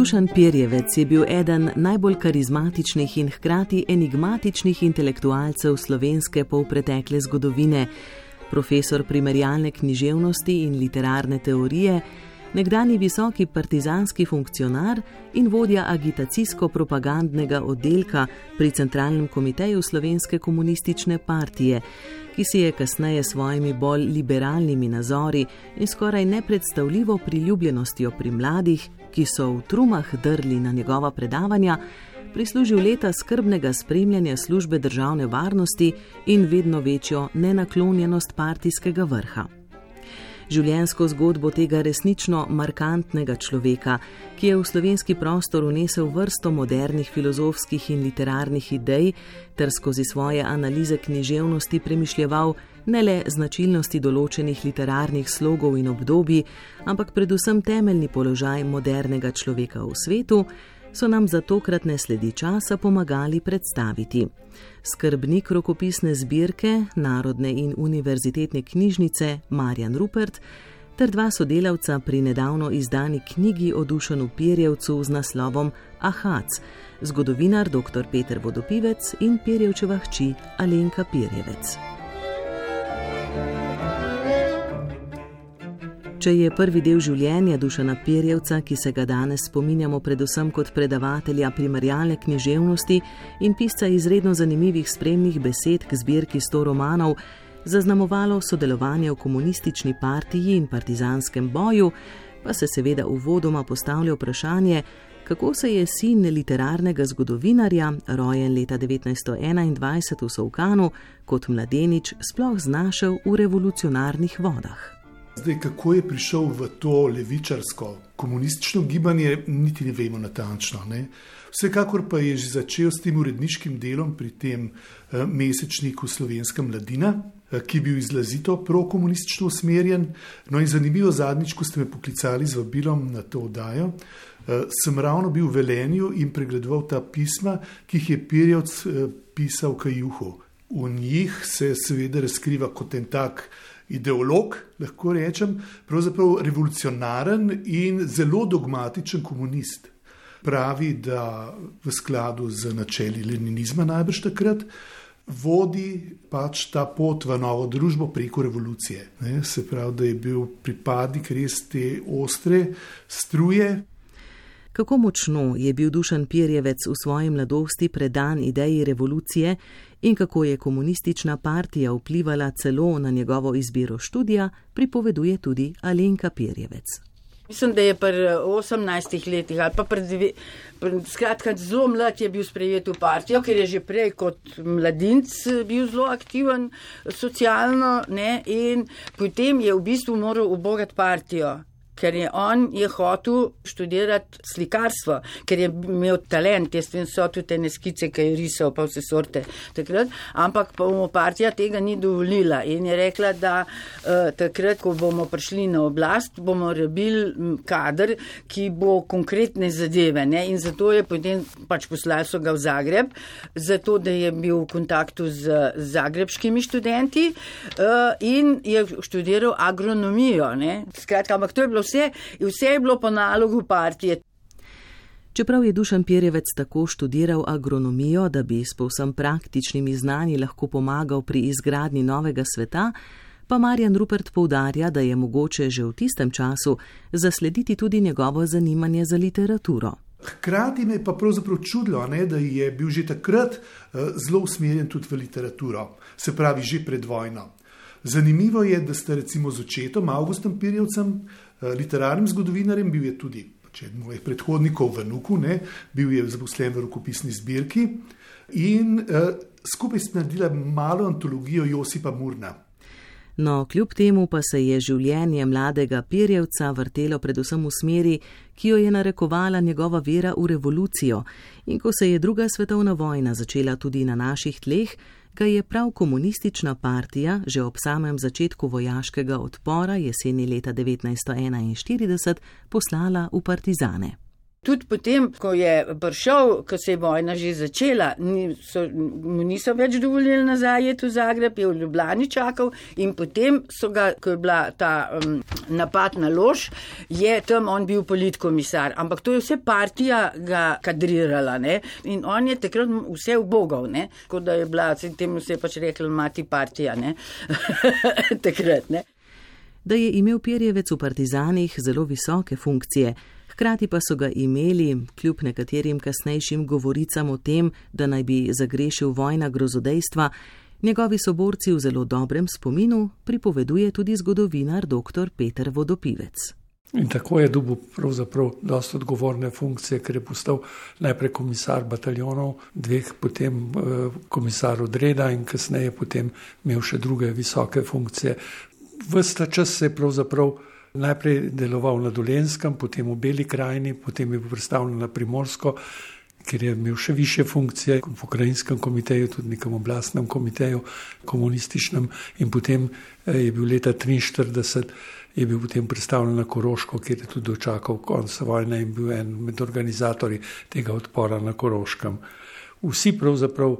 Dušan Pirjevec je bil eden najbolj karizmatičnih in hkrati enigmatičnih intelektualcev slovenske polpretekle zgodovine, profesor primerjalne književnosti in literarne teorije, nekdani visoki partizanski funkcionar in vodja agitacijsko-propagandnega oddelka pri Centralnem komiteju Slovenske komunistične partije, ki si je kasneje s svojimi bolj liberalnimi nazori in skoraj nepredstavljivo priljubljenostjo pri mladih, ki so v trumah drli na njegova predavanja, prislužil leta skrbnega spremljanja službe državne varnosti in vedno večjo nenaklonjenost partijskega vrha. Življenjsko zgodbo tega resnično markantnega človeka, ki je v slovenski prostor unesel vrsto modernih filozofskih in literarnih idej ter skozi svoje analize književnosti premišljeval ne le značilnosti določenih literarnih slogov in obdobij, ampak predvsem temeljni položaj modernega človeka v svetu, so nam za tokratne sledi časa pomagali predstaviti. Skrbnik rokopisne zbirke Narodne in univerzitetne knjižnice Marjan Rupert ter dva sodelavca pri nedavno izdani knjigi o Dušanu Pirjevcu z naslovom Ahac, zgodovinar dr. Peter Vodopivec in Pirjevčeva hči Alenka Pirjevec. Če je prvi del življenja Dušana Pirjevca, ki se ga danes spominjamo predvsem kot predavatelja primarjalne književnosti in pisca izredno zanimivih spremnih besed k zbirki sto romanov, zaznamovalo sodelovanje v komunistični partiji in partizanskem boju, pa se seveda uvodoma postavlja vprašanje, kako se je sin literarnega zgodovinarja, rojen leta 1921 v Sovkanu, kot mladenič sploh znašel v revolucionarnih vodah. Zdaj, kako je prišel v to levičarsko, komunistično gibanje, niti ne vemo natančno. Ne? Vsekakor pa je že začel s tem uredniškim delom pri tem uh, mesečniku Slovenska mladina, ki je bil izrazito pro-komunistično usmerjen. No in zanimivo, zadnjič, ko ste me poklicali z vabilom na to oddajo, uh, sem ravno bil v Velenju in pregledoval ta pisma, ki jih je Pirjevc uh, pisal Kajuhu. V njih se seveda razkriva kot en tak ideolog, lahko rečem, pravzaprav revolucionaren in zelo dogmatičen komunist. Pravi, da v skladu z načeli leninizma najbrž takrat vodi pač ta pot v novo družbo preko revolucije. Ne? Se pravi, da je bil pripadnik res te ostre struje, kako močno je bil Dušan Pirjevec v svoji mladosti predan ideji revolucije in kako je komunistična partija vplivala celo na njegovo izbiro študija, pripoveduje tudi Alenka Pirjevec. Mislim, da je pri 18 letih ali pa pred dve, skratka, zelo mlad je bil sprejet v partijo, ker je že prej kot mladinc bil zelo aktiven socialno ne, in potem je v bistvu moral obogati partijo ker je on je hotel študirati slikarstvo, ker je imel talent, jaz vem, so tudi te neskice, ki je risal, pa vse sorte takrat, ampak pa mu partija tega ni dovolila in je rekla, da uh, takrat, ko bomo prišli na oblast, bomo rabili kader, ki bo konkretne zadeve ne? in zato je potem pač poslali so ga v Zagreb, zato da je bil v kontaktu z zagrebskimi študenti uh, in je študiral agronomijo. Ne? Skratka, ampak to je bilo vse, vse je bilo po nalogu partije. Čeprav je Dušan Pirjevec tako študiral agronomijo, da bi s povsem praktičnimi znanji lahko pomagal pri izgradnji novega sveta, pa Marjan Rupert poudarja, da je mogoče že v tistem času zaslediti tudi njegovo zanimanje za literaturo. Hkrati me je pa pravzaprav čudilo, ne, da je bil že takrat uh, zelo usmerjen tudi v literaturo, se pravi že pred vojno. Zanimivo je, da ste recimo z očetom Augustom Pirjevcem Eh, literarnim zgodovinarjem, bil je tudi eden mojih predhodnikov v Nuku, ne, bil je zaposlen v rokopisni zbirki in uh, skupaj sta naredila malo antologijo Josipa Murna. No, kljub temu pa se je življenje mladega Pirjevca vrtelo predvsem v smeri, ki jo je narekovala njegova vera v revolucijo, in ko se je druga svetovna vojna začela tudi na naših tleh, ga je prav komunistična partija že ob samem začetku vojaškega odpora jeseni leta 1941 poslala v partizane. Tudi potem, ko je prišel, ko se je vojna že začela, niso, mu niso več dovolili nazaj v Zagreb, je v Ljubljani čakal in potem so ga, ko je bila ta um, napad na lož, je tam on bil politkomisar. Ampak to je vse partija ga kadrirala ne? in on je takrat vse ubogal, kot da je bila, temu se je pač rekla, mati partija. takrat, da je imel Pirjevec v partizanih zelo visoke funkcije hkrati pa so ga imeli, kljub nekaterim kasnejšim govoricam o tem, da naj bi zagrešil vojna grozodejstva, njegovi soborci v zelo dobrem spominu pripoveduje tudi zgodovinar dr. Peter Vodopivec. In tako je dobil pravzaprav dosta odgovorne funkcije, ker je postal najprej komisar bataljonov, dveh potem eh, komisar odreda in kasneje potem imel še druge visoke funkcije. Vsta čas se je pravzaprav najprej deloval na Dolenskem, potem v Beli krajini, potem je bil predstavljen na Primorsko, ker je imel še više funkcije v pokrajinskem komiteju, tudi nekem oblastnem komiteju, komunističnem, in potem eh, je bil leta 1943. Je bil potem predstavljen na Koroško, kjer je tudi dočakal konec vojne in bil en med organizatorji tega odpora na Koroškem. Vsi pravzaprav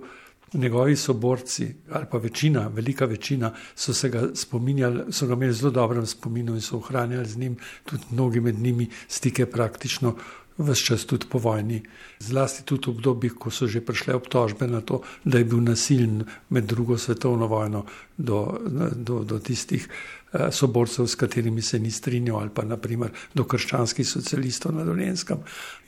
njegovi soborci, ali pa večina, velika večina, so se ga spominjali, so ga imeli zelo dobrem spominu in so ohranjali z njim, tudi mnogi med njimi stike praktično vse čas tudi po vojni. Zlasti tudi v obdobjih, ko so že prišle obtožbe na to, da je bil nasilen med drugo svetovno vojno do, do, do tistih eh, soborcev, s katerimi se ni strinjal, ali pa naprimer do krščanskih socialistov na Dolenskem.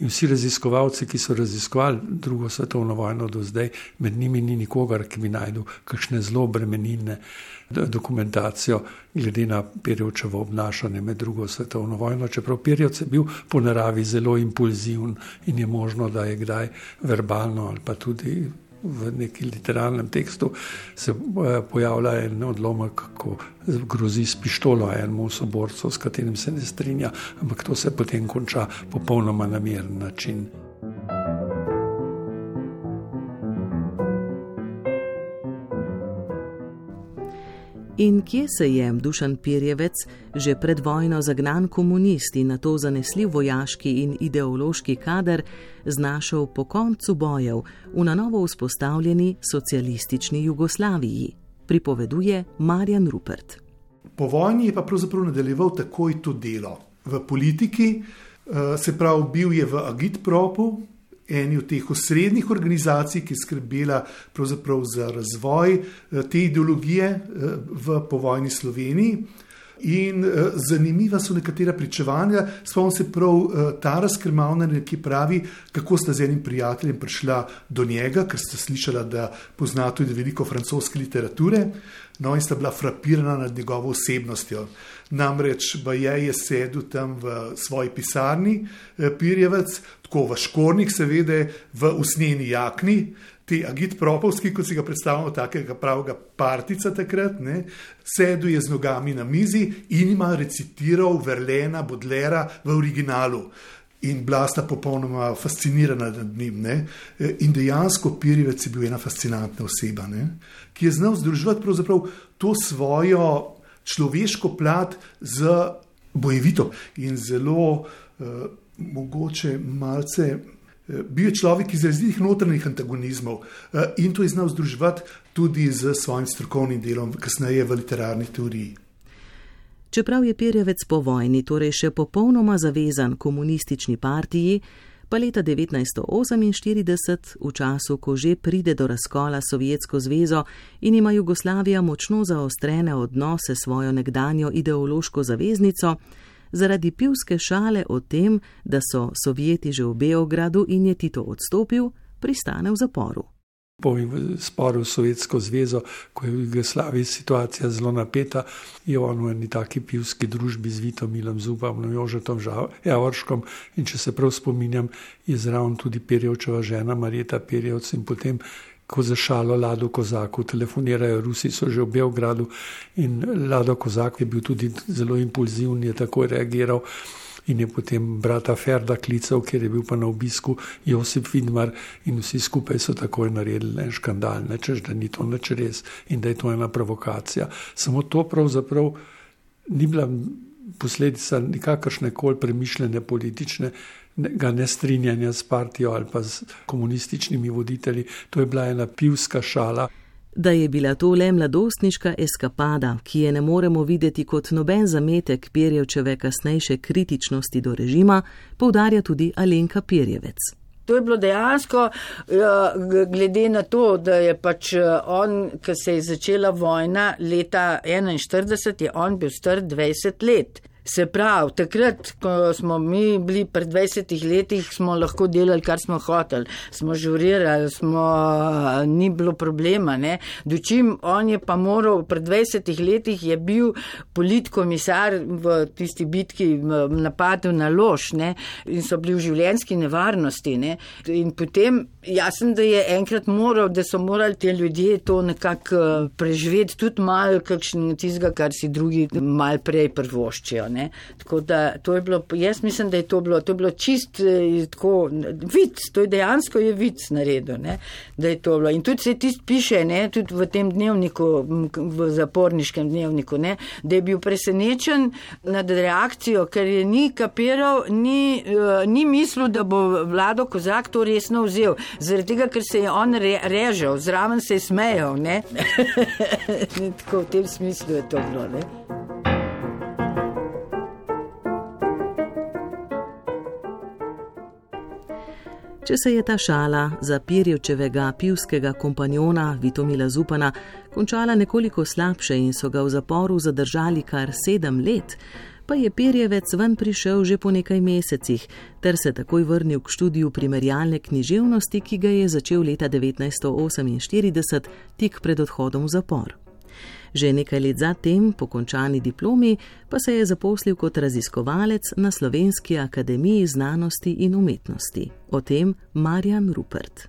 In vsi raziskovalci, ki so raziskovali drugo svetovno vojno do zdaj, med njimi ni nikogar, ki bi najdel kakšne zelo bremenilne dokumentacijo glede na Pirjevčevo obnašanje med drugo svetovno vojno, čeprav Pirjevc je bil po naravi zelo impulziven in je možno, da je kdaj verbalno ali pa tudi v neki literarnem tekstu se eh, pojavlja en odlomek, ko grozi s pištolo enemu soborcu, s katerim se ne strinja, ampak to se potem konča popolnoma na miren način. In kje se je Dušan Pirjevec, že pred vojno zagnan komunist in na to zanesljiv vojaški in ideološki kader, znašel po koncu bojev v na novo vzpostavljeni socialistični Jugoslaviji, pripoveduje Marjan Rupert. Po vojni je pa pravzaprav nadaljeval takoj to delo v politiki, eh, se pravi, bil je v Agitpropu, eni od teh osrednjih organizacij, ki je skrbela za razvoj eh, te ideologije eh, v povojni Sloveniji. In uh, zanimiva so nekatera pričevanja, spomnim se prav uh, ta razkrmavna, ki pravi, kako sta z enim prijateljem prišla do njega, ker sta slišala, da pozna tudi veliko francoske literature, no in sta bila frapirana nad njegovo osebnostjo. Namreč Bajaj je sedel tam v svoji pisarni, uh, Pirjevec, tako v škornik, seveda v usnjeni jakni, ti agit propovski, kot si ga predstavljamo, takega pravega partica takrat, ne, seduje z nogami na mizi in ima recitiral Verlena, Bodlera v originalu. In bila sta popolnoma fascinirana nad njim. Ne? In dejansko Pirjevec je bil ena fascinantna oseba, ne? ki je znal združiti to svojo človeško plat z bojevito in zelo uh, mogoče malce bil je človek izrazitih notranjih antagonizmov eh, in to je znal združevati tudi z svojim strokovnim delom, kasneje v literarni teoriji. Čeprav je Pirjevec po vojni torej še popolnoma zavezan komunistični partiji, pa leta 1948, v času, ko že pride do razkola Sovjetsko zvezo in ima Jugoslavija močno zaostrene odnose s svojo nekdanjo ideološko zaveznico, zaradi pivske šale o tem, da so Sovjeti že v Beogradu in je Tito odstopil, pristane v zaporu. Po sporu s Sovjetsko zvezo, ko je v Jugoslaviji situacija zelo napeta, je on v eni taki pivski družbi z Vitomilom Zubom, Jožetom Javorškom in če se prav spominjam, je zraven tudi Perjevčeva žena Marjeta Perjevc in potem ko za šalo Lado Kozaku telefonirajo, Rusi so že v Beogradu in Lado Kozak je bil tudi zelo impulziven, je tako reagiral. In je potem brata Ferda klical, ker je bil pa na obisku Josip Vidmar, in vsi skupaj so takoj naredili en škandal, nečeš, da ni to neč res in da je to ena provokacija. Samo to pravzaprav ni bila posledica nikakršne koli premišljene politične nestrinjanja s partijo ali pa s komunističnimi voditelji. To je bila ena pivska šala. Da je bila to le mladostniška eskapada, ki je ne moremo videti kot noben zametek Pirjevčeve kasnejše kritičnosti do režima, poudarja tudi Alenka Pirjevec. To je bilo dejansko, ja, glede na to, da je pač eh, on, ko se je začela vojna leta 1941, je on bil star 20 let. Se pravi, takrat, ko smo mi bili pred 20 leti, smo lahko delali, kar smo hoteli, smo žurirali, smo, ni bilo problema. Dočim on je pa moral, pred 20 leti je bil politkomisar v tisti bitki napadu na lož ne? in so bili v življenski nevarnosti. Ne? In potem jasno, da je enkrat moral, da so morali te ljudje to nekako preživeti, tudi malo kakšen tizga, kar si drugi mal prej prvoščijo. Ne? Tako da to je bilo, jaz mislim, da je to bilo, to je bilo čist eh, tako, vic, to je dejansko je vic naredil, ne? da je to bilo. In tudi se tist piše, ne? tudi v tem dnevniku, v zaporniškem dnevniku, ne? da je bil presenečen nad reakcijo, ker je ni kapiral, ni, uh, ni mislil, da bo vlado Kozak to resno vzel. Zaradi tega, ker se je on re, režal, zraven se je smejal. tako v tem smislu je to bilo. Ne? Če se je ta šala za Pirjevčevega pivskega kompanjona Vitomila Zupana končala nekoliko slabše in so ga v zaporu zadržali kar sedem let, pa je Pirjevec ven prišel že po nekaj mesecih ter se takoj vrnil k študiju primerjalne književnosti, ki ga je začel leta 1948, tik pred odhodom v zapor. Že nekaj let zatem, po končani diplomi, pa se je zaposlil kot raziskovalec na Slovenski akademiji znanosti in umetnosti. O tem Marjan Rupert.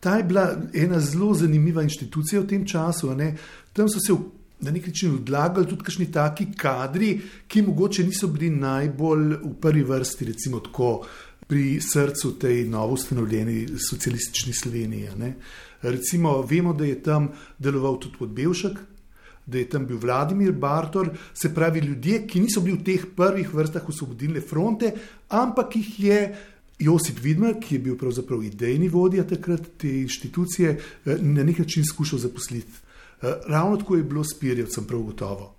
Ta je bila ena zelo zanimiva inštitucija v tem času. Ne? Tam so se na nek način odlagali tudi kakšni taki kadri, ki mogoče niso bili najbolj v prvi vrsti, recimo tako pri srcu tej novo ustanovljeni socialistični Sloveniji. Ne? Recimo, vemo, da je tam deloval tudi Podbevšek, da je tam bil Vladimir Bartor, se pravi ljudje, ki niso bili v teh prvih vrstah osvobodilne fronte, ampak jih je Josip Vidmar, ki je bil pravzaprav idejni vodja takrat te inštitucije, eh, na nek način skušal zaposliti. Eh, ravno tako je bilo s Pirjevcem, prav gotovo.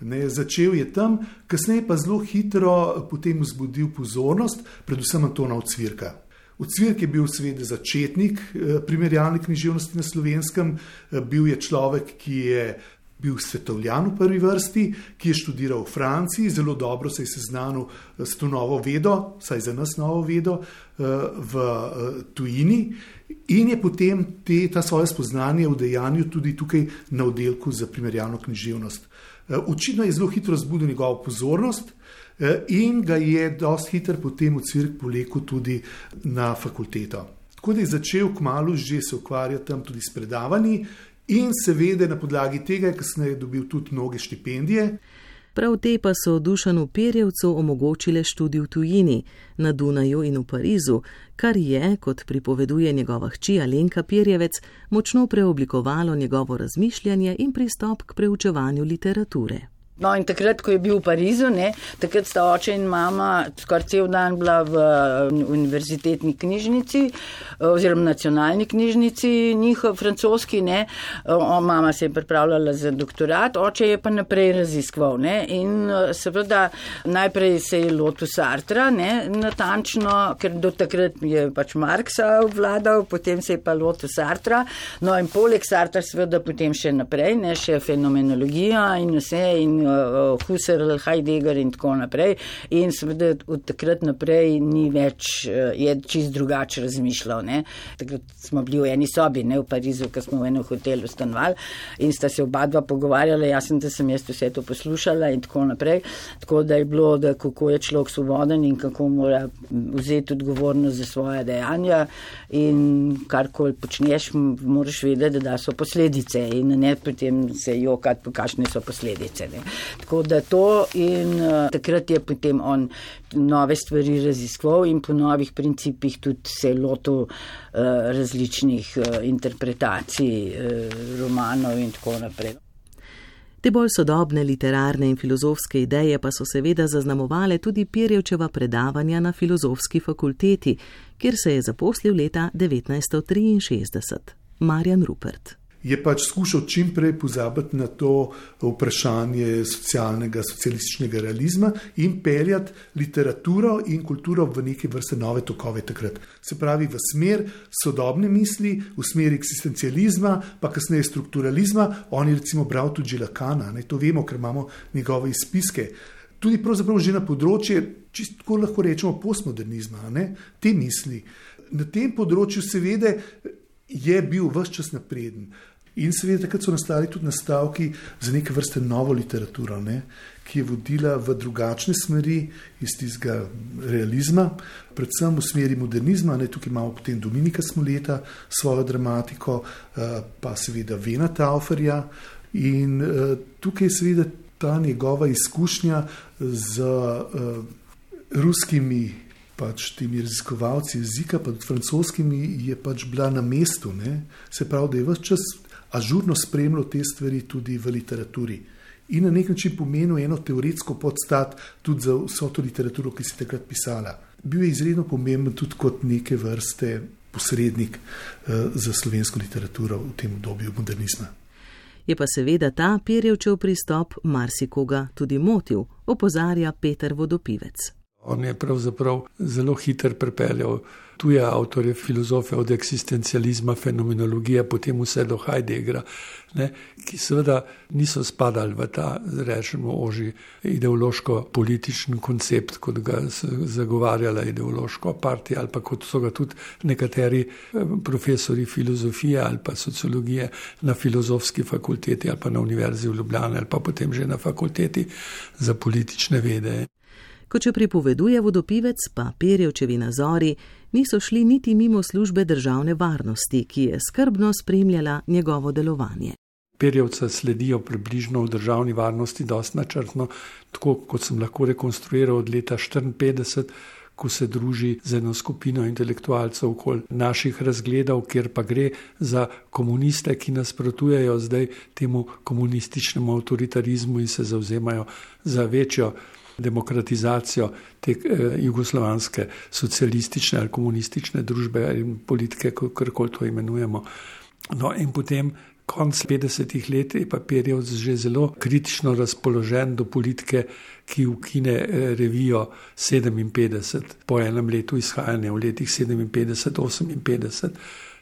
Ne, začel je tam, kasneje pa zelo hitro potem vzbudil pozornost, predvsem Antona Ocvirka. Ocvirk je bil seveda začetnik eh, primerjalne književnosti na slovenskem, eh, bil je človek, ki je bil svetovljan v prvi vrsti, ki je študiral v Franciji, zelo dobro se je seznanil eh, s to novo vedo, saj za nas novo vedo v tujini. In je potem te, ta svoje spoznanje vdejanil tudi tukaj na oddelku za primerjalno književnost. Očitno je zelo hitro zbudil njegovo pozornost, in ga je dosti hiter potem v crk polekel tudi na fakulteto. Tako da je začel kmalo že se ukvarjati tam tudi s predavanji in seveda na podlagi tega je kasneje dobil tudi mnoge štipendije. Prav te pa so Dušanu Perjevcu omogočile študij v tujini, na Dunaju in v Parizu, kar je, kot pripoveduje njegova hči Alenka Perjevec, močno preoblikovalo njegovo razmišljanje in pristop k preučevanju literature. No, in takrat, ko je bil v Parizu, ne, takrat sta oče in mama skoraj cel dan bila v univerzitetni knjižnici oziroma nacionalni knjižnici, njihov francoski. Ne. O, mama se je pripravljala za doktorat, oče je pa naprej raziskoval. Ne. In seveda najprej se je lotil Sartra, ne, natančno, ker do takrat je pač Marksa vladal, potem se je pa lotil Sartra. No in poleg Sartra seveda potem še naprej, ne, še fenomenologija in vse. In, Husserl, Heidegger in tako naprej. In seveda od takrat naprej ni več, uh, je čist drugače razmišljal. Ne. Takrat smo bili v eni sobi, ne v Parizu, ko smo v enem hotelu stanovali in sta se oba dva pogovarjala, jaz sem, da sem jaz vse to poslušala in tako naprej. Tako da je bilo, da kako je človek svoboden in kako mora vzeti odgovornost za svoje dejanja in karkoli počneš, moraš vedeti, da so posledice in ne potem se jokati, kakšne so posledice. Ne. Tako da to in uh, takrat je potem on nove stvari raziskoval in po novih principih tudi se lotil uh, različnih uh, interpretacij uh, romanov in tako naprej. Te bolj sodobne literarne in filozofske ideje pa so seveda zaznamovale tudi Pirjevčeva predavanja na filozofski fakulteti, kjer se je zaposlil leta 1963. Marjan Rupert je pač skušal čim prej pozabiti na to vprašanje socialnega, socialističnega realizma in peljati literaturo in kulturo v neke vrste nove tokove takrat. Se pravi, v smer sodobne misli, v smer eksistencializma, pa kasneje strukturalizma. On je recimo bral tudi Lakana, ne to vemo, ker imamo njegove izpiske. Tudi pravzaprav že na področje, čisto lahko rečemo, postmodernizma, ne, te misli. Na tem področju, seveda, je bil vse čas napreden. In seveda, takrat so nastali tudi nastavki za neke vrste novo literaturo, ne, ki je vodila v drugačne smeri iz tistega realizma, predvsem v smeri modernizma. Ne, tukaj imamo potem Dominika Smoleta, svojo dramatiko, eh, pa seveda Vena Tauferja. In eh, tukaj je seveda ta njegova izkušnja z uh, ruskimi pač temi raziskovalci jezika, pa tudi francoskimi, je pač bila na mestu. Ne? Se pravi, da je vse čas ažurno spremljal te stvari tudi v literaturi. In na nek način pomenil eno teoretsko podstat tudi za vso to literaturo, ki se je takrat pisala. Bil je izredno pomemben tudi kot neke vrste posrednik uh, za slovensko literaturo v tem obdobju modernizma. Je pa seveda ta Pirjevčev pristop marsikoga tudi motil, opozarja Peter Vodopivec. On je pravzaprav zelo hiter pripeljal tuje avtorje, filozofe od eksistencializma, fenomenologije, potem vse do Heideggera, ne, ki seveda niso spadali v ta, rečemo, oži ideološko-političen koncept, kot ga je zagovarjala ideološka partija, ali pa kot so ga tudi nekateri eh, profesori filozofije ali pa sociologije na filozofski fakulteti ali pa na univerzi v Ljubljani ali pa potem že na fakulteti za politične vede. Kot če pripoveduje vodopivec, pa Perjevčevi nazori niso šli niti mimo službe državne varnosti, ki je skrbno spremljala njegovo delovanje. Perjevca sledijo približno v državni varnosti, dosti načrtno, tako kot sem lahko rekonstruiral od leta 1954, ko se druži z eno skupino intelektualcev okoli naših razgledov, kjer pa gre za komuniste, ki nasprotujejo zdaj temu komunističnemu avtoritarizmu in se zauzemajo za večjo demokratizacijo te eh, jugoslovanske socialistične ali komunistične družbe in politike, kako koli to imenujemo. No, in potem. Konc 50-ih let je papirjev že zelo kritično razpoložen do politike, ki ukine eh, revijo 57 po enem letu izhajanja v letih 57-58.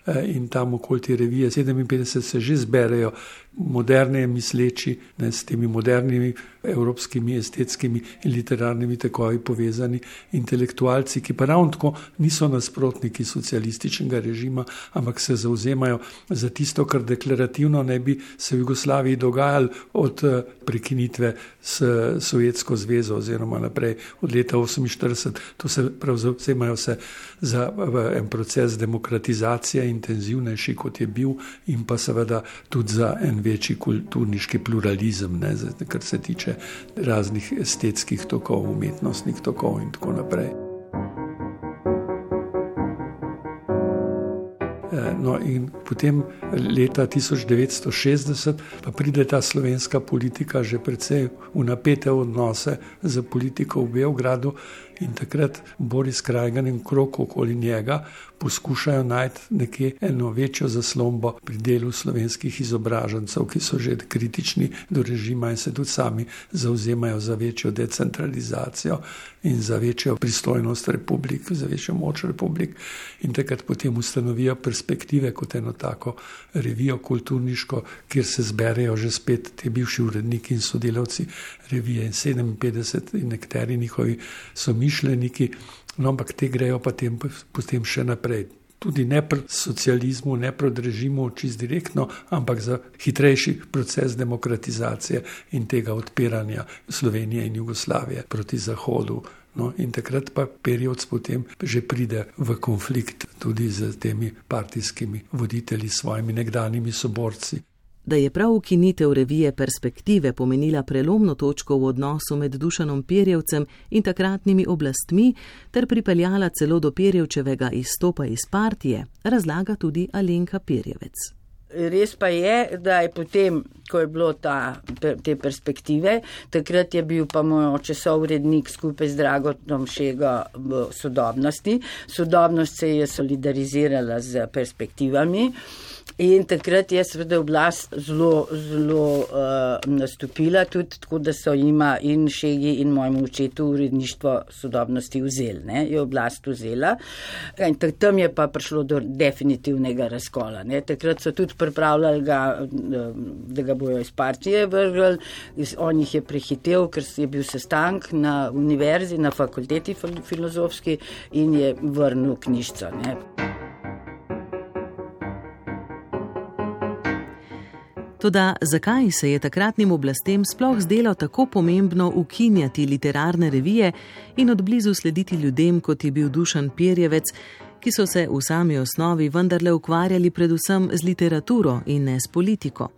Eh, in tam okoli te revije 57 se že zberejo moderne misleči, ne, s temi modernimi evropskimi estetskimi in literarnimi takovi povezani intelektualci, ki pa ravno tako niso nasprotniki socialističnega režima, ampak se zauzemajo za tisto, kar deklarativno ne bi se v Jugoslaviji dogajalo od eh, prekinitve s Sovjetsko zvezo oziroma naprej od leta 1948. To se pravzaprav zauzemajo se za en proces demokratizacije, intenzivnejši kot je bil in pa seveda tudi za en večji kulturniški pluralizem, ne, kar se tiče raznih estetskih tokov, umetnostnih tokov in tako naprej. No, in potem leta 1960 pa pride ta slovenska politika že precej v napete odnose z politiko v Beogradu in takrat Boris Krajgan in krok okoli njega poskušajo najti nekje eno večjo zaslombo pri delu slovenskih izobražencev, ki so že kritični do režima in se tudi sami zauzemajo za večjo decentralizacijo in za večjo pristojnost republik, za večjo moč republik. In takrat potem ustanovijo perspektive kot eno tako revijo kulturniško, kjer se zberejo že spet ti bivši uredniki in sodelavci revije in 57 in nekateri njihovi somišljeniki no, ampak te grejo pa tem, potem še naprej. Tudi ne pri socializmu, ne pri režimu, čist direktno, ampak za hitrejši proces demokratizacije in tega odpiranja Slovenije in Jugoslavije proti Zahodu. No, in takrat pa period potem že pride v konflikt tudi z temi partijskimi voditelji, svojimi nekdanjimi soborci da je prav ukinitev revije Perspektive pomenila prelomno točko v odnosu med Dušanom Pirjevcem in takratnimi oblastmi ter pripeljala celo do Pirjevčevega izstopa iz partije, razlaga tudi Alenka Pirjevec. Res pa je, da je potem, ko je bilo ta, te perspektive, takrat je bil pa moj oče sovrednik skupaj z Dragotom Šega v sodobnosti. Sodobnost se je solidarizirala z perspektivami. In takrat je seveda oblast zelo, zelo uh, nastopila, tudi tako, da so jima in šegi in mojemu očetu uredništvo sodobnosti vzeli, ne, je oblast vzela. In tam je pa prišlo do definitivnega razkola. Ne. Takrat so tudi pripravljali ga, eh, da ga bojo iz partije vrgli, on jih je prehitev, ker je bil sestank na univerzi, na fakulteti filozofski in je vrnil knjižco. Ne. Toda zakaj se je takratnim oblastem sploh zdelo tako pomembno ukinjati literarne revije in odblizu slediti ljudem, kot je bil Dušan Pirjevec, ki so se v sami osnovi vendarle ukvarjali predvsem z literaturo in ne s politiko?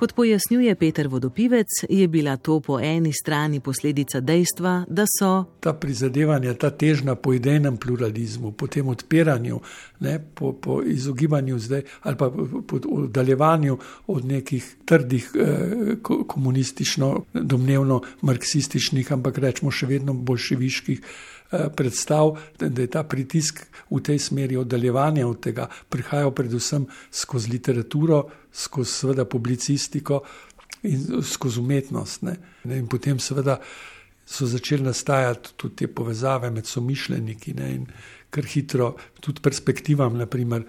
Kot pojasnjuje Peter Vodopivec, je bila to po eni strani posledica dejstva, da so ta prizadevanja, ta težnja po idejnem pluralizmu, po tem odpiranju, ne, po, po izogibanju zdaj ali pa po oddaljevanju od nekih trdih eh, komunistično, domnevno marksističnih, ampak rečemo še vedno bolševiških. Eh, predstav, da je ta pritisk v tej smeri oddaljevanja od tega prihajal predvsem skozi literaturo, skozi seveda publicistiko in skozi umetnost. Ne. In potem seveda so začeli nastajati tudi te povezave med somišljeniki ne, in kar hitro tudi perspektivam, naprimer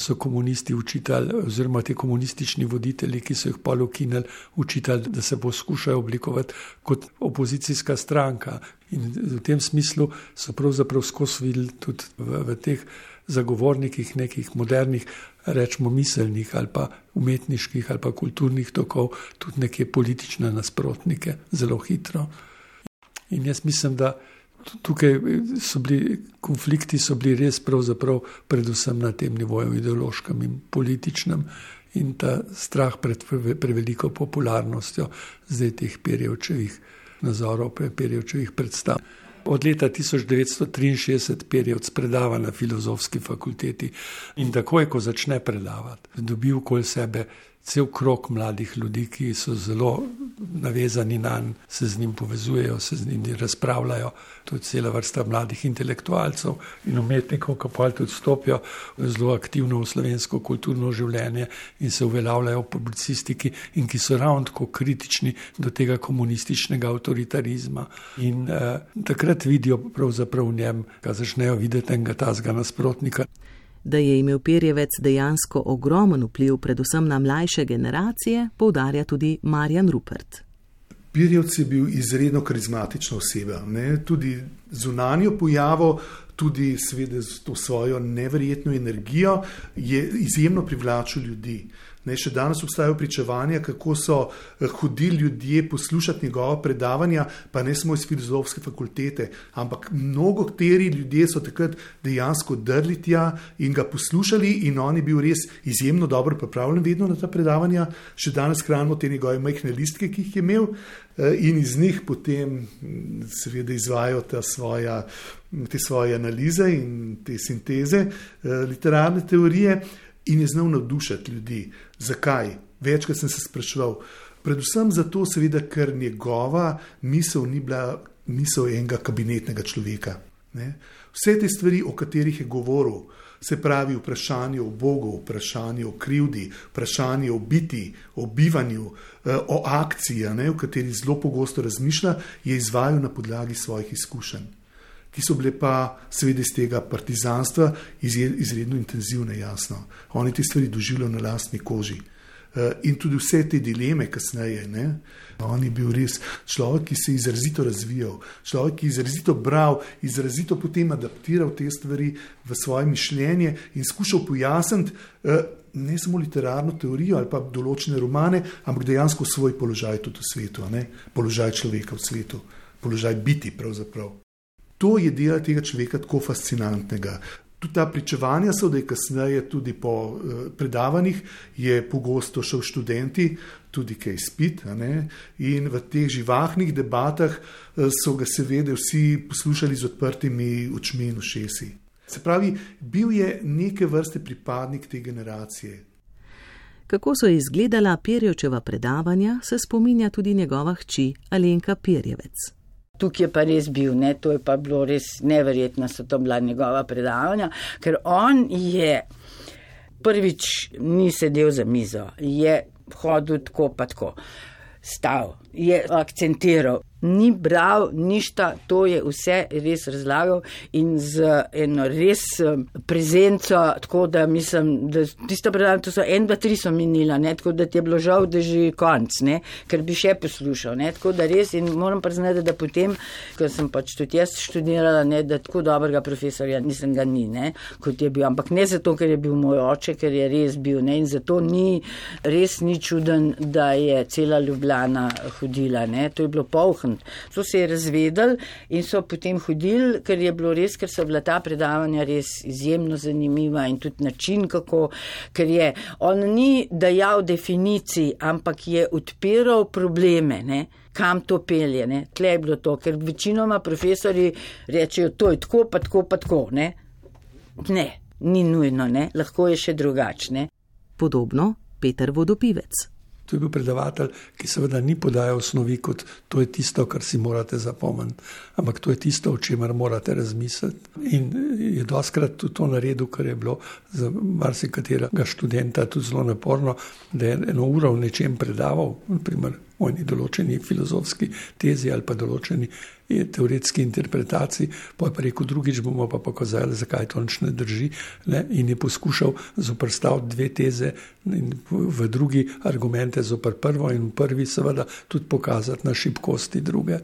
so komunisti učitelji, oziroma ti komunistični voditelji, ki so jih pol ukinili, učitelji, da se poskušajo oblikovati kot opozicijska stranka. In v tem smislu so pravzaprav skozi videli tudi v, v teh zagovornikih nekih modernih, rečemo, miselnih ali pa umetniških ali pa kulturnih tokov, tudi neke politične nasprotnike, zelo hitro. In jaz mislim, da tukaj so bili konflikti, so bili res pravzaprav predvsem na tem nivoju, ideološkem in političnem, in ta strah pred preveliko popularnostjo zdaj teh perjevčevih nazorov, perjevčevih predstav. Od leta 1963 Perjevc predava na filozofski fakulteti in takoj, ko začne predavati, dobi okoli sebe cel krok mladih ljudi, ki so zelo navezani na njega, se z njim povezujejo, se z njim razpravljajo. To je cela vrsta mladih intelektualcev in umetnikov, ki pa tudi stopijo zelo aktivno v slovensko kulturno življenje in se uveljavljajo v publicistiki, in ki so ravno tako kritični do tega komunističnega avtoritarizma. In eh, takrat vidijo pravzaprav v njem, da začnejo videti enega tazga nasprotnika. Da je imel Perjevec dejansko ogromen vpliv predvsem na mlajše generacije, poudarja tudi Marjan Rupert. Pirjevc je bil izredno karizmatična oseba, ne? tudi zunanjo pojavo, tudi seveda z to svojo neverjetno energijo, je izjemno privlačil ljudi. Ne, še danes obstajajo pričevanja, kako so eh, hodili ljudje poslušati njegova predavanja, pa ne samo iz filozofske fakultete, ampak mnogo teri ljudje so takrat dejansko drli tja in ga poslušali, in on je bil res izjemno dobro pripravljen vedno na ta predavanja. Še danes hranimo te njegove majhne listke, ki jih je imel, eh, in iz njih potem mm, seveda izvajo svoja, te svoje analize in te sinteze eh, literarne teorije in je znal navdušiti ljudi. Zakaj? Večkrat sem se spraševal. Predvsem zato, seveda, ker njegova misel ni bila misel enega kabinetnega človeka. Ne? Vse te stvari, o katerih je govoril, se pravi vprašanje o Bogu, vprašanje o krivdi, vprašanje o biti, o bivanju, eh, o akciji, ne, o kateri zelo pogosto razmišlja, je izvajal na podlagi svojih izkušenj ki so bile pa, seveda, iz tega partizanstva izredno intenzivne, jasno. Oni te stvari doživljajo na lastni koži. Eh, in tudi vse te dileme, kasneje. Ne? On je bil res človek, ki se je izrazito razvijal, človek, ki je izrazito bral, izrazito potem adaptiral te stvari v svoje mišljenje in skušal pojasniti eh, ne samo literarno teorijo ali pa določene romane, ampak dejansko svoj položaj tudi v svetu, ne? položaj človeka v svetu, položaj biti pravzaprav. To je del tega človeka tako fascinantnega. Tudi ta pričevanja so, da je kasneje, tudi po uh, predavanjih, je pogosto šel študenti, tudi kaj spit. In v teh živahnih debatah uh, so ga seveda vsi poslušali z odprtimi očmi in ušesi. Se pravi, bil je neke vrste pripadnik te generacije. Kako so izgledala Pirjevčeva predavanja, se spominja tudi njegova hči Alenka Pirjevec. Tukaj je pa res bil, ne? to je pa bilo res neverjetno, so to bila njegova predavanja, ker on je prvič ni sedel za mizo, je hodil tako pa tako, stal, je akcentiral, ni bral ništa, to je vse res razlagal in z eno res prezenco, tako da mislim, da tisto predavanje, to so en, dva, tri so minila, ne, tako da ti je bilo žal, da že konc, ne, ker bi še poslušal, ne, tako da res in moram priznati, da potem, ker sem pač tudi jaz študirala, ne, da tako dobrega profesorja nisem ga ni, ne, kot je bil, ampak ne zato, ker je bil moj oče, ker je res bil, ne, in zato ni, res ni čuden, da je cela Ljubljana hodila, ne, to je bilo polhn. So se razvedeli in so potem hodili, ker je bilo res, ker so bila ta predavanja res izjemno zanimiva in tudi način, kako, ker je on ni dajal definicij, ampak je odpiral probleme. Ne? Kam to pelje, ne? tle je bilo to, ker večinoma profesori rečejo, to je tako, pa tako, pa tako. Ne, ne ni nujno, ne? lahko je še drugačne. Podobno Peter Vodopivec. To je bil predavatelj, ki seveda ni podajal osnovi kot to je tisto, kar si morate zapomniti, ampak to je tisto, o čemer morate razmisliti. In je doskrat tudi to naredil, kar je bilo za marsikaterega študenta tudi zelo naporno, da je eno uro v nečem predaval, naprimer o eni določeni filozofski tezi ali pa določeni teoretski interpretaciji, pa je pa rekel, drugič bomo pa pokazali, zakaj to nič ne drži. Ne? In je poskušal zoprstaviti dve teze in v drugi argumente zopr prvo in v prvi seveda tudi pokazati na šibkosti druge.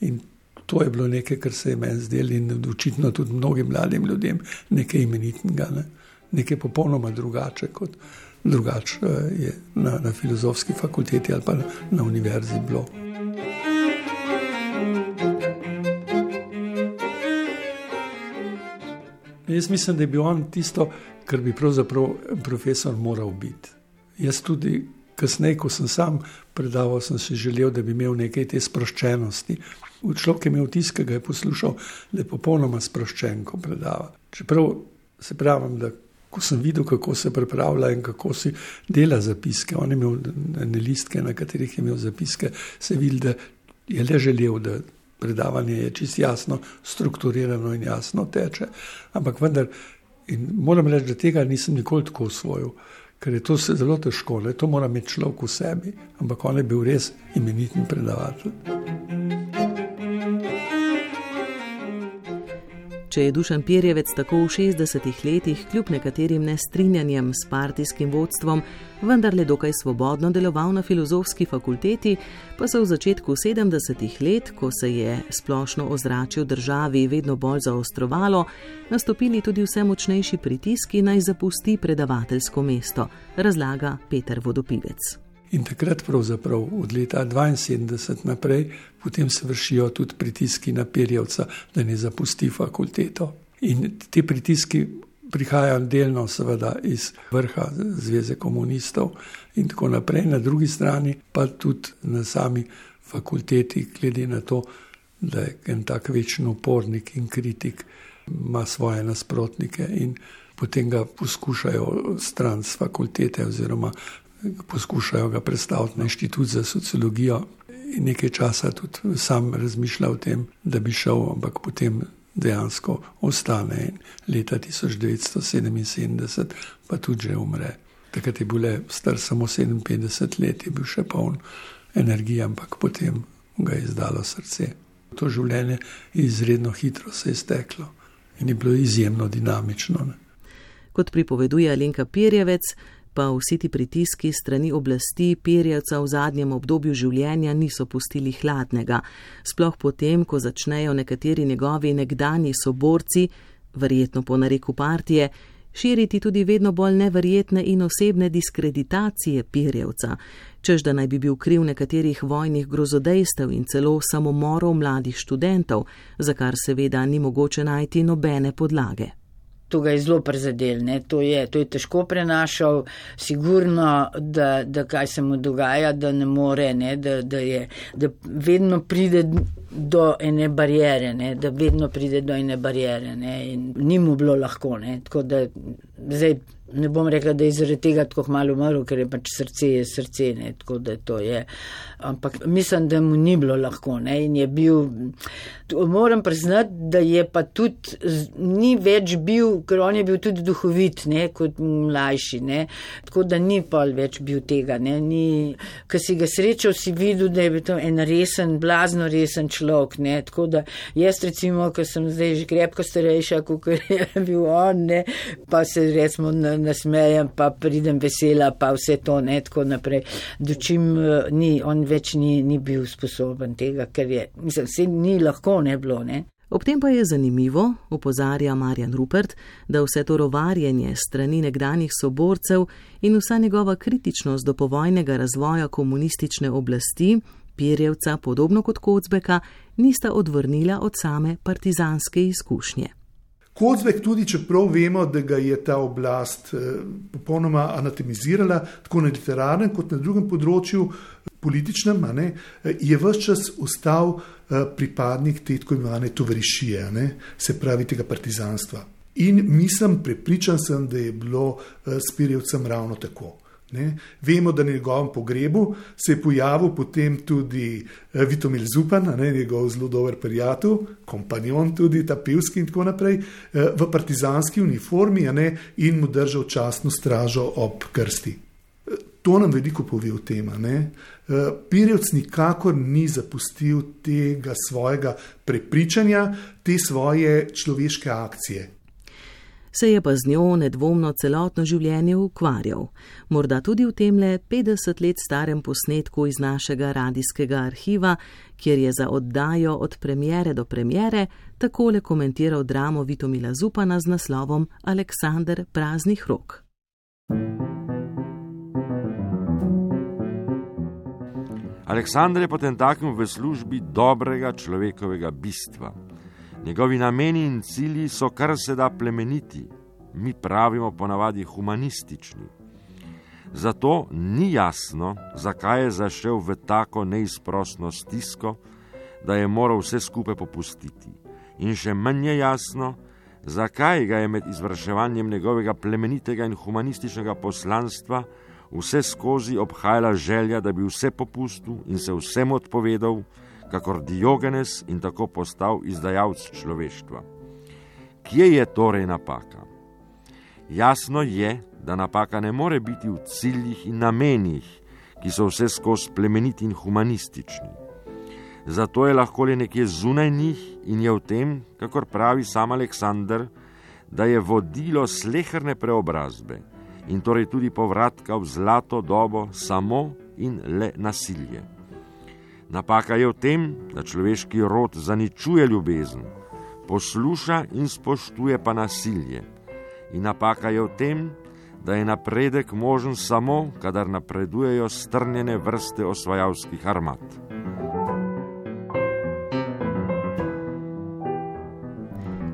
In to je bilo nekaj, kar se je meni zdelo in očitno tudi mnogim mladim ljudem nekaj imenitnega, ne? nekaj popolnoma drugače kot drugače je na, na filozofski fakulteti ali pa na, na univerzi bilo. Jaz mislim, da je bil on tisto, kar bi pravzaprav profesor moral biti. Jaz tudi, kasneje, ko sem sam predaval, sem si želel, da bi imel nekaj te sproščenosti. Človek je imel tisto, ki ga je poslušal, da je popolnoma sproščen, ko predava. Čeprav se pravim, da ko sem videl, kako se pripravlja in kako si dela zapiske, on je imel ne listke, na katerih je imel zapiske, se vidi, da je le želel, predavanje je čisto jasno, strukturirano in jasno teče. Ampak vendar, in moram reči, da tega nisem nikoli tako usvojil, ker je to zelo težko, ne? to mora imeti človek v sebi, ampak on je bil res imeniten predavatelj. Če je Dušan Pirjevec tako v 60-ih letih, kljub nekaterim nestrinjanjem s partijskim vodstvom, vendarle dokaj svobodno deloval na filozofski fakulteti, pa so v začetku 70-ih let, ko se je splošno ozračje v državi vedno bolj zaostrovalo, nastopili tudi vse močnejši pritiski naj zapusti predavateljsko mesto, razlaga Peter Vodopivec. In takrat, pravzaprav od leta 72 naprej, potem se vršijo tudi pritiski na Pirjevca, da ne zapusti fakulteto. In ti pritiski prihajajo delno, seveda, iz vrha Zveze komunistov in tako naprej, na drugi strani pa tudi na sami fakulteti, glede na to, da je en tak večni upornik in kritik, ima svoje nasprotnike in potem ga poskušajo stran z fakultete oziroma poskušajo ga predstaviti na inštitut za sociologijo. In nekaj časa tudi sam razmišlja o tem, da bi šel, ampak potem dejansko ostane. In leta 1977 pa tudi že umre. Takrat je bil star samo 57 let, je bil še poln energije, ampak potem ga je izdalo srce. To življenje je izredno hitro se je steklo in je bilo izjemno dinamično. Ne. Kot pripoveduje Alenka Pirjevec, pa vsi ti pritiski strani oblasti Pirjevca v zadnjem obdobju življenja niso pustili hladnega, sploh potem, ko začnejo nekateri njegovi nekdani soborci, verjetno po nareku partije, širiti tudi vedno bolj neverjetne in osebne diskreditacije Pirjevca, čež da naj bi bil kriv nekaterih vojnih grozodejstev in celo samomorov mladih študentov, za kar seveda ni mogoče najti nobene podlage to ga je zelo prizadel, ne? to je, to je težko prenašal, sigurno, da, da kaj se mu dogaja, da ne more, ne? Da, da, je, da vedno pride do ene barijere, ne? da vedno pride do ene barijere ne? in ni mu bilo lahko, ne? tako da zdaj ne bom rekla, da je zaradi tega tako malo umrl, ker je pač srce je srce, ne, tako da to je. Ampak mislim, da mu ni bilo lahko, ne, in je bil, moram priznati, da je pa tudi, ni več bil, ker on je bil tudi duhovit, ne, kot mlajši, ne, tako da ni pa več bil tega, ne, ni, ker si ga srečal, si videl, da je bil to en resen, blazno resen človek, ne, tako da jaz recimo, ker sem zdaj že krepko starejša, kot je bil on, ne, pa se recimo na nasmejem, pa pridem vesela, pa vse to ne tako naprej. Dočim eh, ni, on več ni, ni bil sposoben tega, ker je, mislim, se ni lahko ne bilo, ne. Ob tem pa je zanimivo, opozarja Marjan Rupert, da vse to rovarjenje strani nekdanjih soborcev in vsa njegova kritičnost do povojnega razvoja komunistične oblasti, Pirjevca, podobno kot Kocbeka, nista odvrnila od same partizanske izkušnje. Kozvek, tudi čeprav vemo, da ga je ta oblast eh, popolnoma anatemizirala, tako na literarnem kot na drugem področju, političnem, ne, je vse čas ostal eh, pripadnik te tako imenovane tovarišije, se pravi tega partizanstva. In mislim, prepričan sem, da je bilo eh, s Pirjevcem ravno tako. Ne? Vemo, da na njegovem pogrebu se je pojavil potem tudi eh, Vitomil Zupan, ne? njegov zelo dober prijatelj, kompanjon tudi, ta pivski in tako naprej, eh, v partizanski uniformi ne? in mu držal častno stražo ob krsti. Eh, to nam veliko pove o tem. Pirjevc nikakor ni zapustil tega svojega prepričanja, te svoje človeške akcije se je pa z njo nedvomno celotno življenje ukvarjal, morda tudi v tem le 50 let starem posnetku iz našega radijskega arhiva, kjer je za oddajo od premjere do premjere takole komentiral dramo Vitomila Zupana z naslovom Aleksandr praznih rok. Aleksandr je potem takem v službi dobrega človekovega bistva. Njegovi nameni in cilji so kar se da plemeniti, mi pravimo ponavadi humanistični. Zato ni jasno, zakaj je zašel v tako neizprostno stisko, da je moral vse skupaj popustiti. In še manj je jasno, zakaj ga je med izvrševanjem njegovega plemenitega in humanističnega poslanstva vse skozi obhajala želja, da bi vse popustil in se vsem odpovedal, kakor Diogenes in tako postal izdajalec človeštva. Kje je torej napaka? Jasno je, da napaka ne more biti v ciljih in namenih, ki so vse skozi plemeniti in humanistični. Zato je lahko le nekje zunaj njih in je v tem, kakor pravi sam Aleksandr, da je vodilo sleherne preobrazbe in torej tudi povratka v zlato dobo samo in le nasilje. Napaka je v tem, da človeški rod zaničuje ljubezen, posluša in spoštuje pa nasilje. In napaka je v tem, da je napredek možen samo, kadar napredujejo strnjene vrste osvajalskih armat.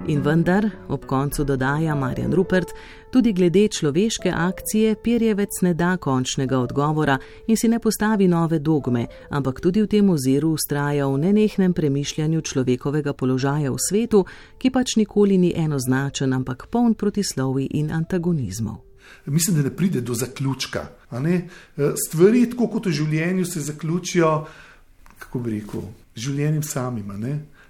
In vendar, ob koncu dodaja Marjan Rupert, tudi glede človeške akcije Pirjevec ne da končnega odgovora in si ne postavi nove dogme, ampak tudi v tem oziru ustraja v nenehnem premišljanju človekovega položaja v svetu, ki pač nikoli ni enoznačen, ampak poln protislovi in antagonizmov. Mislim, da ne pride do zaključka. Stvari, tako kot v življenju, se zaključijo, kako bi rekel, življenjem samima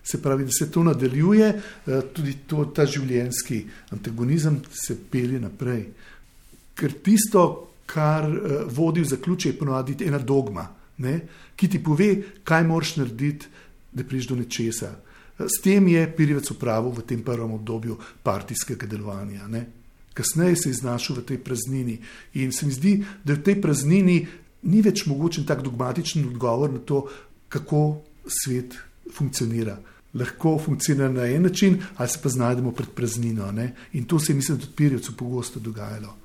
se pravi, da se to nadaljuje, eh, tudi to, ta življenjski antagonizem se pelje naprej. Ker tisto, kar eh, vodi v zaključek, je ponovadi ena dogma, ne, ki ti pove, kaj moraš narediti, da prideš do nečesa. Eh, s tem je Pirjevec upravil v tem prvem obdobju partijskega delovanja. Ne. Kasneje se je znašel v tej praznini in se mi zdi, da v tej praznini ni več mogočen tak dogmatičen odgovor na to, kako svet funkcionira lahko funkcionira na en način, ali se pa znajdemo pred praznino. Ne? In to se je, mislim, tudi Pirjevcu pogosto dogajalo.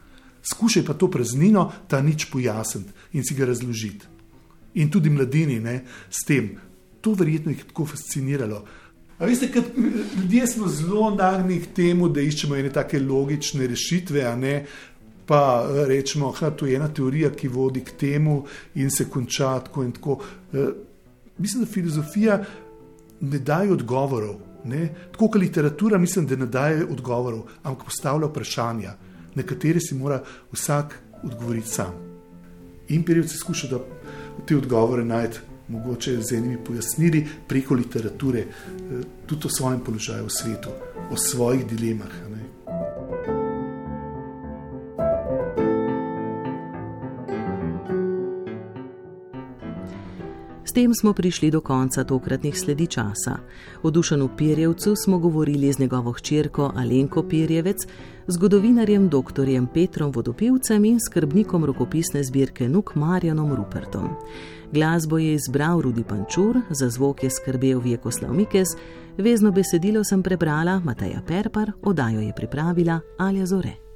Skušaj pa to praznino, ta nič pojasniti in si ga razložiti. In tudi mladini ne, s tem. To verjetno jih je tako fasciniralo. Veste, kad, ljudje smo zelo nagnjeni k temu, da iščemo ene take logične rešitve, a ne pa rečemo, da je to ena teorija, ki vodi k temu in se konča tako in tako. E, mislim, da filozofija ne daje odgovorov. Ne? Tako kot literatura, mislim, da ne daje odgovorov, ampak postavlja vprašanja. na katere si mora vsak odgovoriti sam. In perjevci skušajo te odgovore najti, mogoče z enimi pojasnili preko literature, eh, tudi o svojem položaju v svetu, o svojih dilemah. Ne. Tem smo prišli do konca tokratnih sledi časa. O Dušanu Pirjevcu smo govorili z njegovo hčerko Alenko Pirjevec, zgodovinarjem dr. Petrom Vodopivcem in skrbnikom rokopisne zbirke Nuk Marjanom Rupertom. Glasbo je izbral Rudi Pančur, za zvok je skrbel Vjekoslav Mikes, vezno besedilo sem prebrala Mataja Perpar, odajo je pripravila Alja Zore.